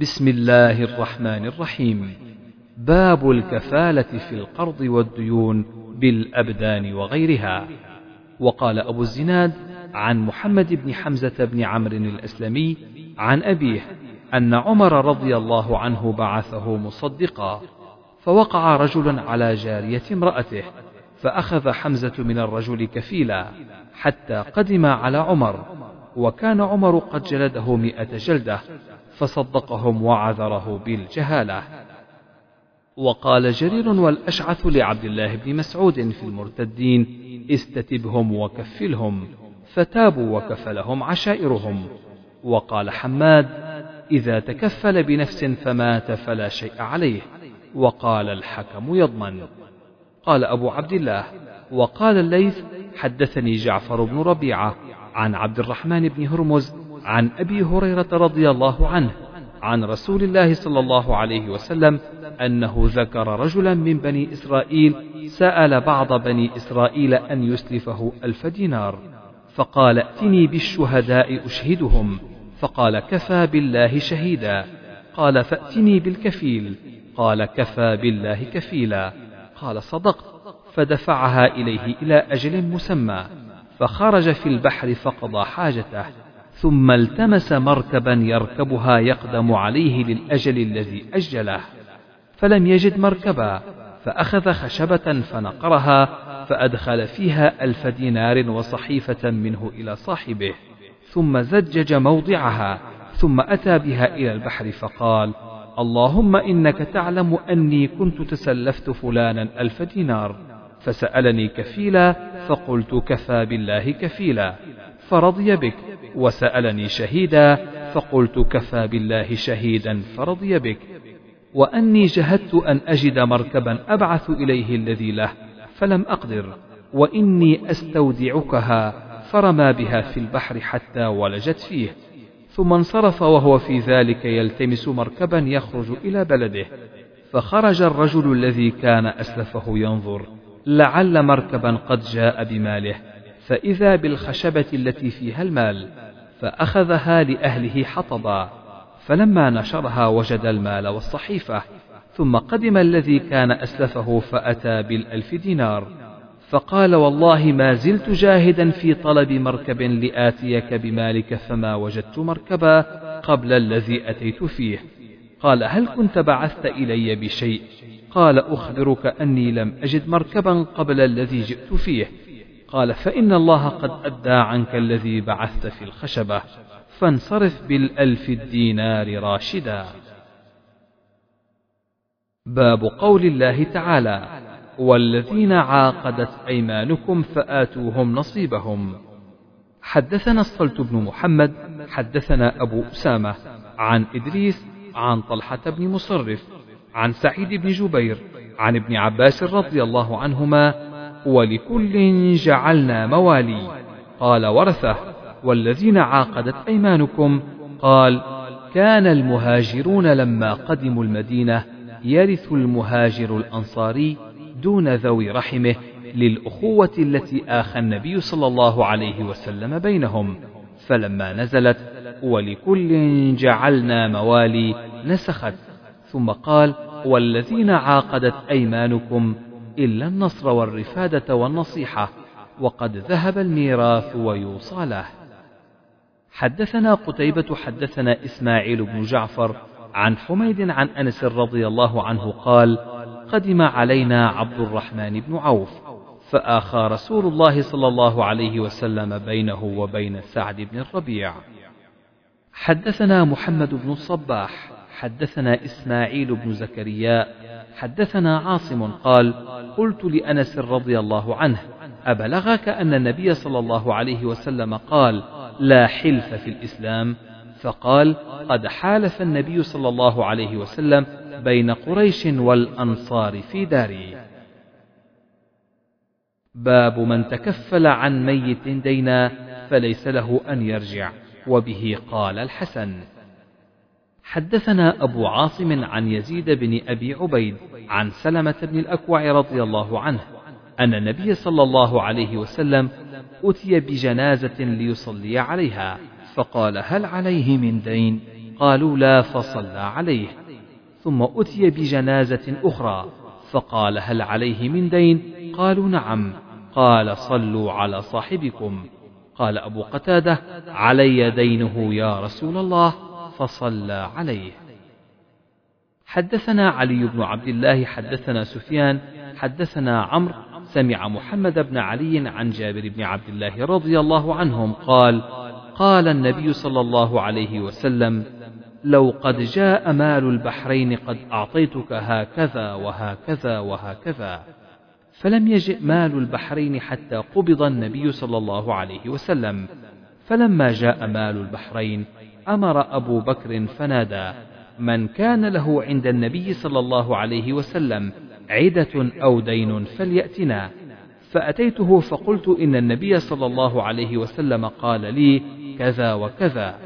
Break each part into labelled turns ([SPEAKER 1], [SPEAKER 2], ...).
[SPEAKER 1] بسم الله الرحمن الرحيم. باب الكفالة في القرض والديون بالأبدان وغيرها. وقال أبو الزناد عن محمد بن حمزة بن عمرو الأسلمي عن أبيه أن عمر رضي الله عنه بعثه مصدقا فوقع رجل على جارية امرأته فأخذ حمزة من الرجل كفيلا حتى قدم على عمر وكان عمر قد جلده مئة جلدة فصدقهم وعذره بالجهالة. وقال جرير والأشعث لعبد الله بن مسعود في المرتدين استتبهم وكفلهم فتابوا وكفلهم عشائرهم. وقال حماد إذا تكفل بنفس فمات فلا شيء عليه. وقال الحكم يضمن. قال أبو عبد الله وقال الليث حدثني جعفر بن ربيعة عن عبد الرحمن بن هرمز عن أبي هريرة رضي الله عنه عن رسول الله صلى الله عليه وسلم أنه ذكر رجلا من بني إسرائيل سأل بعض بني إسرائيل أن يسلفه ألف دينار فقال ائتني بالشهداء أشهدهم فقال كفى بالله شهيدا قال فأتني بالكفيل قال كفى بالله كفيلا قال صدقت فدفعها إليه إلى أجل مسمى فخرج في البحر فقضى حاجته. ثم التمس مركبا يركبها يقدم عليه للأجل الذي أجله فلم يجد مركبا فأخذ خشبة فنقرها فأدخل فيها ألف دينار وصحيفة منه إلى صاحبه ثم زجج موضعها ثم أتى بها إلى البحر فقال اللهم إنك تعلم أني كنت تسلفت فلانا ألف دينار. فسألني كفيلا فقلت كفى بالله كفيلا. فرضي بك. وسألني شهيدا فقلت كفى بالله شهيدا فرضي بك. وأني جهدت أن أجد مركبا أبعث إليه الذي له فلم أقدر. وإني أستودعكها فرمى بها في البحر حتى ولجت فيه. ثم انصرف وهو في ذلك يلتمس مركبا يخرج إلى بلده. فخرج الرجل الذي كان أسلفه ينظر. لعل مركبا قد جاء بماله. فإذا بالخشبة التي فيها المال فأخذها لأهله حطبا فلما نشرها وجد المال والصحيفة ثم قدم الذي كان أسلفه فأتى بالألف دينار. فقال والله ما زلت جاهدا في طلب مركب لآتيك بمالك فما وجدت مركبا قبل الذي أتيت فيه. قال هل كنت بعثت إلي بشيء؟ قال أخبرك أني لم أجد مركبا قبل الذي جئت فيه. قال فإن الله قد أدى عنك الذي بعثت في الخشبة فانصرف بالألف الدينار راشدا. باب قول الله تعالى والذين عاقدت أيمانكم فآتوهم نصيبهم. حدثنا الصلت بن محمد حدثنا أبو أسامة عن إدريس عن طلحة بن مصرف عن سعيد بن جبير عن ابن عباس رضي الله عنهما ولكل جعلنا موالي. قال ورثة والذين عاقدت أيمانكم؟ قال كان المهاجرون لما قدموا المدينة يرث المهاجر الأنصاري دون ذوي رحمه للأخوة التي آخى النبي صلى الله عليه وسلم بينهم. فلما نزلت ولكل جعلنا موالي نسخت. ثم قال والذين عاقدت أيمانكم؟ إلا النصر والرفادة والنصيحة وقد ذهب الميراث ويوصى له. حدثنا قتيبة حدثنا إسماعيل بن جعفر عن حميد عن أنس رضي الله عنه قال قدم علينا عبد الرحمن بن عوف فآخى رسول الله صلى الله عليه وسلم بينه وبين سعد بن الربيع. حدثنا محمد بن الصباح حدثنا إسماعيل بن زكريا حدثنا عاصم قال قلت لأنس رضي الله عنه أبلغك أن النبي صلى الله عليه وسلم قال لا حلف في الإسلام؟ فقال قد حالف النبي صلى الله عليه وسلم بين قريش والأنصار في داري. باب من تكفل عن ميت دينا فليس له أن يرجع وبه قال الحسن. حدثنا أبو عاصم عن يزيد بن أبي عبيد عن سلمة بن الأكوع رضي الله عنه أن النبي صلى الله عليه وسلم أتي بجنازة ليصلي عليها فقال هل عليه من دين؟ قالوا لا فصلى عليه. ثم أتي بجنازة أخرى فقال هل عليه من دين؟ قالوا نعم. قال صلوا على صاحبكم. قال أبو قتادة علي دينه يا رسول الله. فصلى عليه. حدثنا علي بن عبد الله حدثنا سفيان حدثنا عمرو سمع محمد بن علي عن جابر بن عبد الله رضي الله عنهم قال قال النبي صلى الله عليه وسلم لو قد جاء مال البحرين قد أعطيتك هكذا وهكذا وهكذا. فلم يجئ مال البحرين حتى قبض النبي صلى الله عليه وسلم. فلما جاء مال البحرين أمر أبو بكر فنادى من كان له عند النبي صلى الله عليه وسلم عدة أو دين فليأتنا. فأتيته فقلت إن النبي صلى الله عليه وسلم قال لي كذا وكذا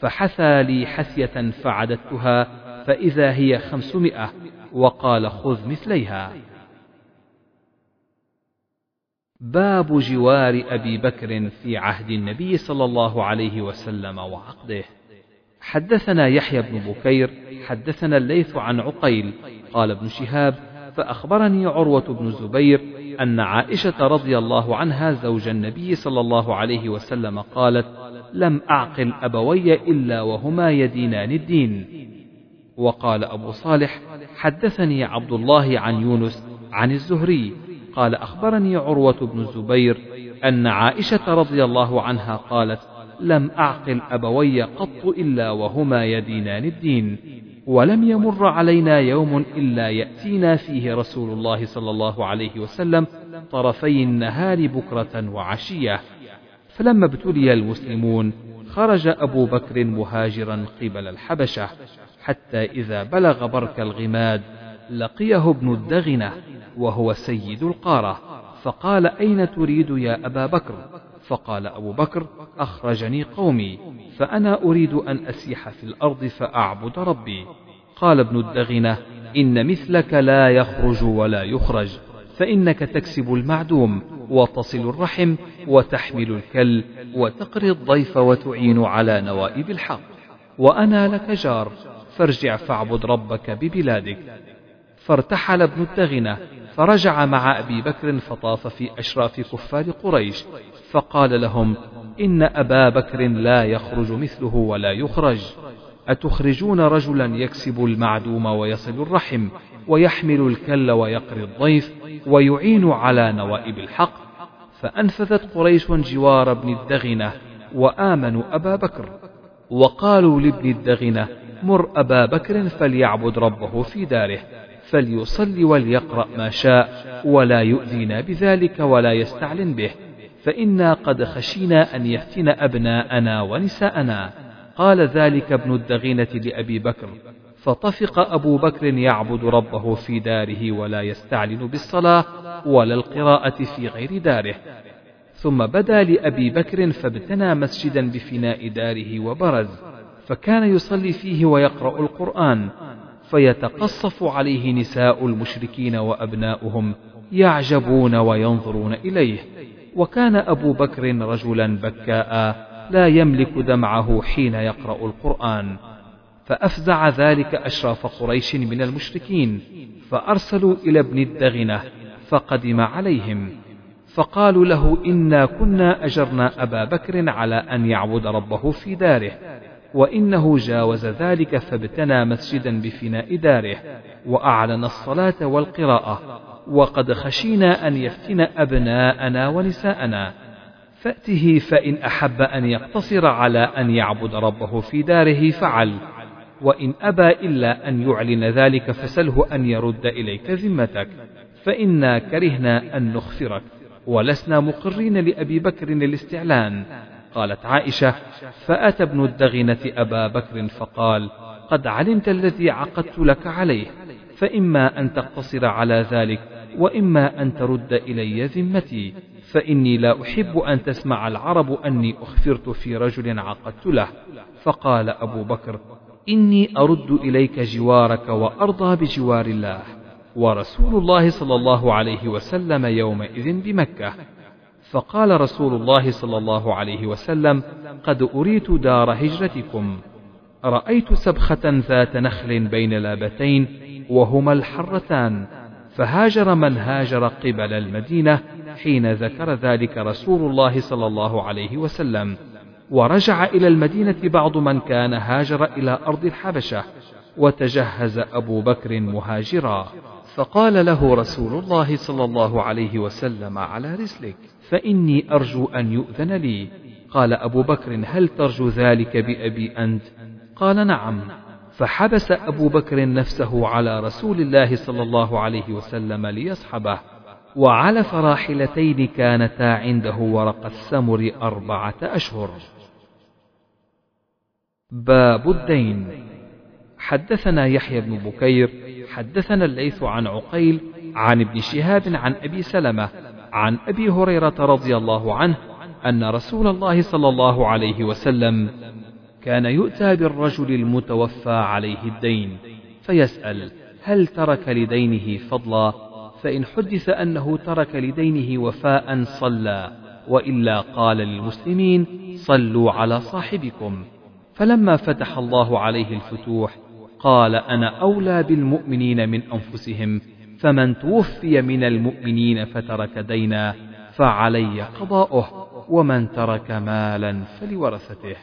[SPEAKER 1] فحثى لي حثية فعددتها فإذا هي خمسمائة وقال خذ مثليها. باب جوار أبي بكر في عهد النبي صلى الله عليه وسلم وعقده. حدثنا يحيى بن بكير حدثنا الليث عن عقيل قال ابن شهاب فأخبرني عروة بن الزبير أن عائشة رضي الله عنها زوج النبي صلى الله عليه وسلم قالت لم أعقل أبوي إلا وهما يدينان الدين. وقال أبو صالح حدثني عبد الله عن يونس عن الزهري. قال أخبرني عروة بن الزبير أن عائشة رضي الله عنها قالت لم أعقل أبوي قط إلا وهما يدينان الدين ولم يمر علينا يوم إلا يأتينا فيه رسول الله صلى الله عليه وسلم طرفي النهار بكرة وعشية. فلما ابتلي المسلمون خرج أبو بكر مهاجرا قبل الحبشة حتى إذا بلغ برك الغماد لقيه ابن الدغنة وهو سيد القارة. فقال أين تريد يا أبا بكر؟ فقال أبو بكر أخرجني قومي فأنا أريد أن أسيح في الأرض فأعبد ربي. قال ابن الدغنة إن مثلك لا يخرج ولا يخرج فإنك تكسب المعدوم وتصل الرحم وتحمل الكل وتقري الضيف وتعين على نوائب الحق. وأنا لك جار فارجع فاعبد ربك ببلادك. فارتحل ابن الدغنة فرجع مع أبي بكر فطاف في أشراف كفار قريش فقال لهم إن أبا بكر لا يخرج مثله ولا يخرج. أتخرجون رجلا يكسب المعدوم ويصل الرحم ويحمل الكل ويقري الضيف ويعين على نوائب الحق؟ فأنفذت قريش جوار ابن الدغنة وآمنوا أبا بكر. وقالوا لابن الدغنة مر أبا بكر فليعبد ربه في داره. فليصلي وليقرأ ما شاء ولا يؤذينا بذلك ولا يستعلن به. فإنا قد خشينا أن يفتن أبناءنا ونساءنا. قال ذلك ابن الدغينة لأبي بكر. فطفق أبو بكر يعبد ربه في داره ولا يستعلن بالصلاة ولا القراءة في غير داره. ثم بدا لأبي بكر فابتنى مسجدا بفناء داره وبرز. فكان يصلي فيه ويقرأ القرآن. فيتقصف عليه نساء المشركين وأبناؤهم يعجبون وينظرون إليه. وكان أبو بكر رجلا بكاء لا يملك دمعه حين يقرأ القرآن. فأفزع ذلك أشراف قريش من المشركين فأرسلوا إلى ابن الدغنة فقدم عليهم. فقالوا له إنا كنا أجرنا أبا بكر على أن يعبد ربه في داره. وإنه جاوز ذلك فابتنى مسجدا بفناء داره وأعلن الصلاة والقراءة وقد خشينا أن يفتن أبناءنا ونساءنا. فأته فإن أحب أن يقتصر على أن يعبد ربه في داره فعل وإن أبى إلا أن يعلن ذلك فسله أن يرد إليك ذمتك. فإنا كرهنا أن نخفرك ولسنا مقرين لأبي بكر الاستعلان. قالت عائشة فأتى ابن الدغنة أبا بكر فقال قد علمت الذي عقدت لك عليه فإما أن تقتصر على ذلك وإما أن ترد إلي ذمتي فإني لا أحب أن تسمع العرب أني أخفرت في رجل عقدت له. فقال أبو بكر إني أرد إليك جوارك وأرضى بجوار الله ورسول الله صلى الله عليه وسلم يومئذ بمكة. فقال رسول الله صلى الله عليه وسلم قد أريت دار هجرتكم رأيت سبخة ذات نخل بين لابتين وهما الحرتان فهاجر من هاجر قبل المدينة حين ذكر ذلك رسول الله صلى الله عليه وسلم ورجع إلى المدينة بعض من كان هاجر إلى أرض الحبشة وتجهز أبو بكر مهاجرا فقال له رسول الله صلى الله عليه وسلم على رسلك فإني أرجو أن يؤذن لي. قال أبو بكر هل ترجو ذلك بأبي أنت؟ قال نعم. فحبس أبو بكر نفسه على رسول الله صلى الله عليه وسلم ليصحبه. وعلى فراحلتين كانتا عنده ورق السمر أربعة أشهر. باب الدين. حدثنا يحيى بن بكير حدثنا الليث عن عقيل عن ابن شهاب عن أبي سلمة عن أبي هريرة رضي الله عنه أن رسول الله صلى الله عليه وسلم كان يؤتى بالرجل المتوفى عليه الدين فيسأل هل ترك لدينه فضلا؟ فإن حدث أنه ترك لدينه وفاء صلى وإلا قال للمسلمين صلوا على صاحبكم. فلما فتح الله عليه الفتوح قال أنا أولى بالمؤمنين من أنفسهم فمن توفي من المؤمنين فترك دينا فعلي قضاؤه ومن ترك مالا فلورثته.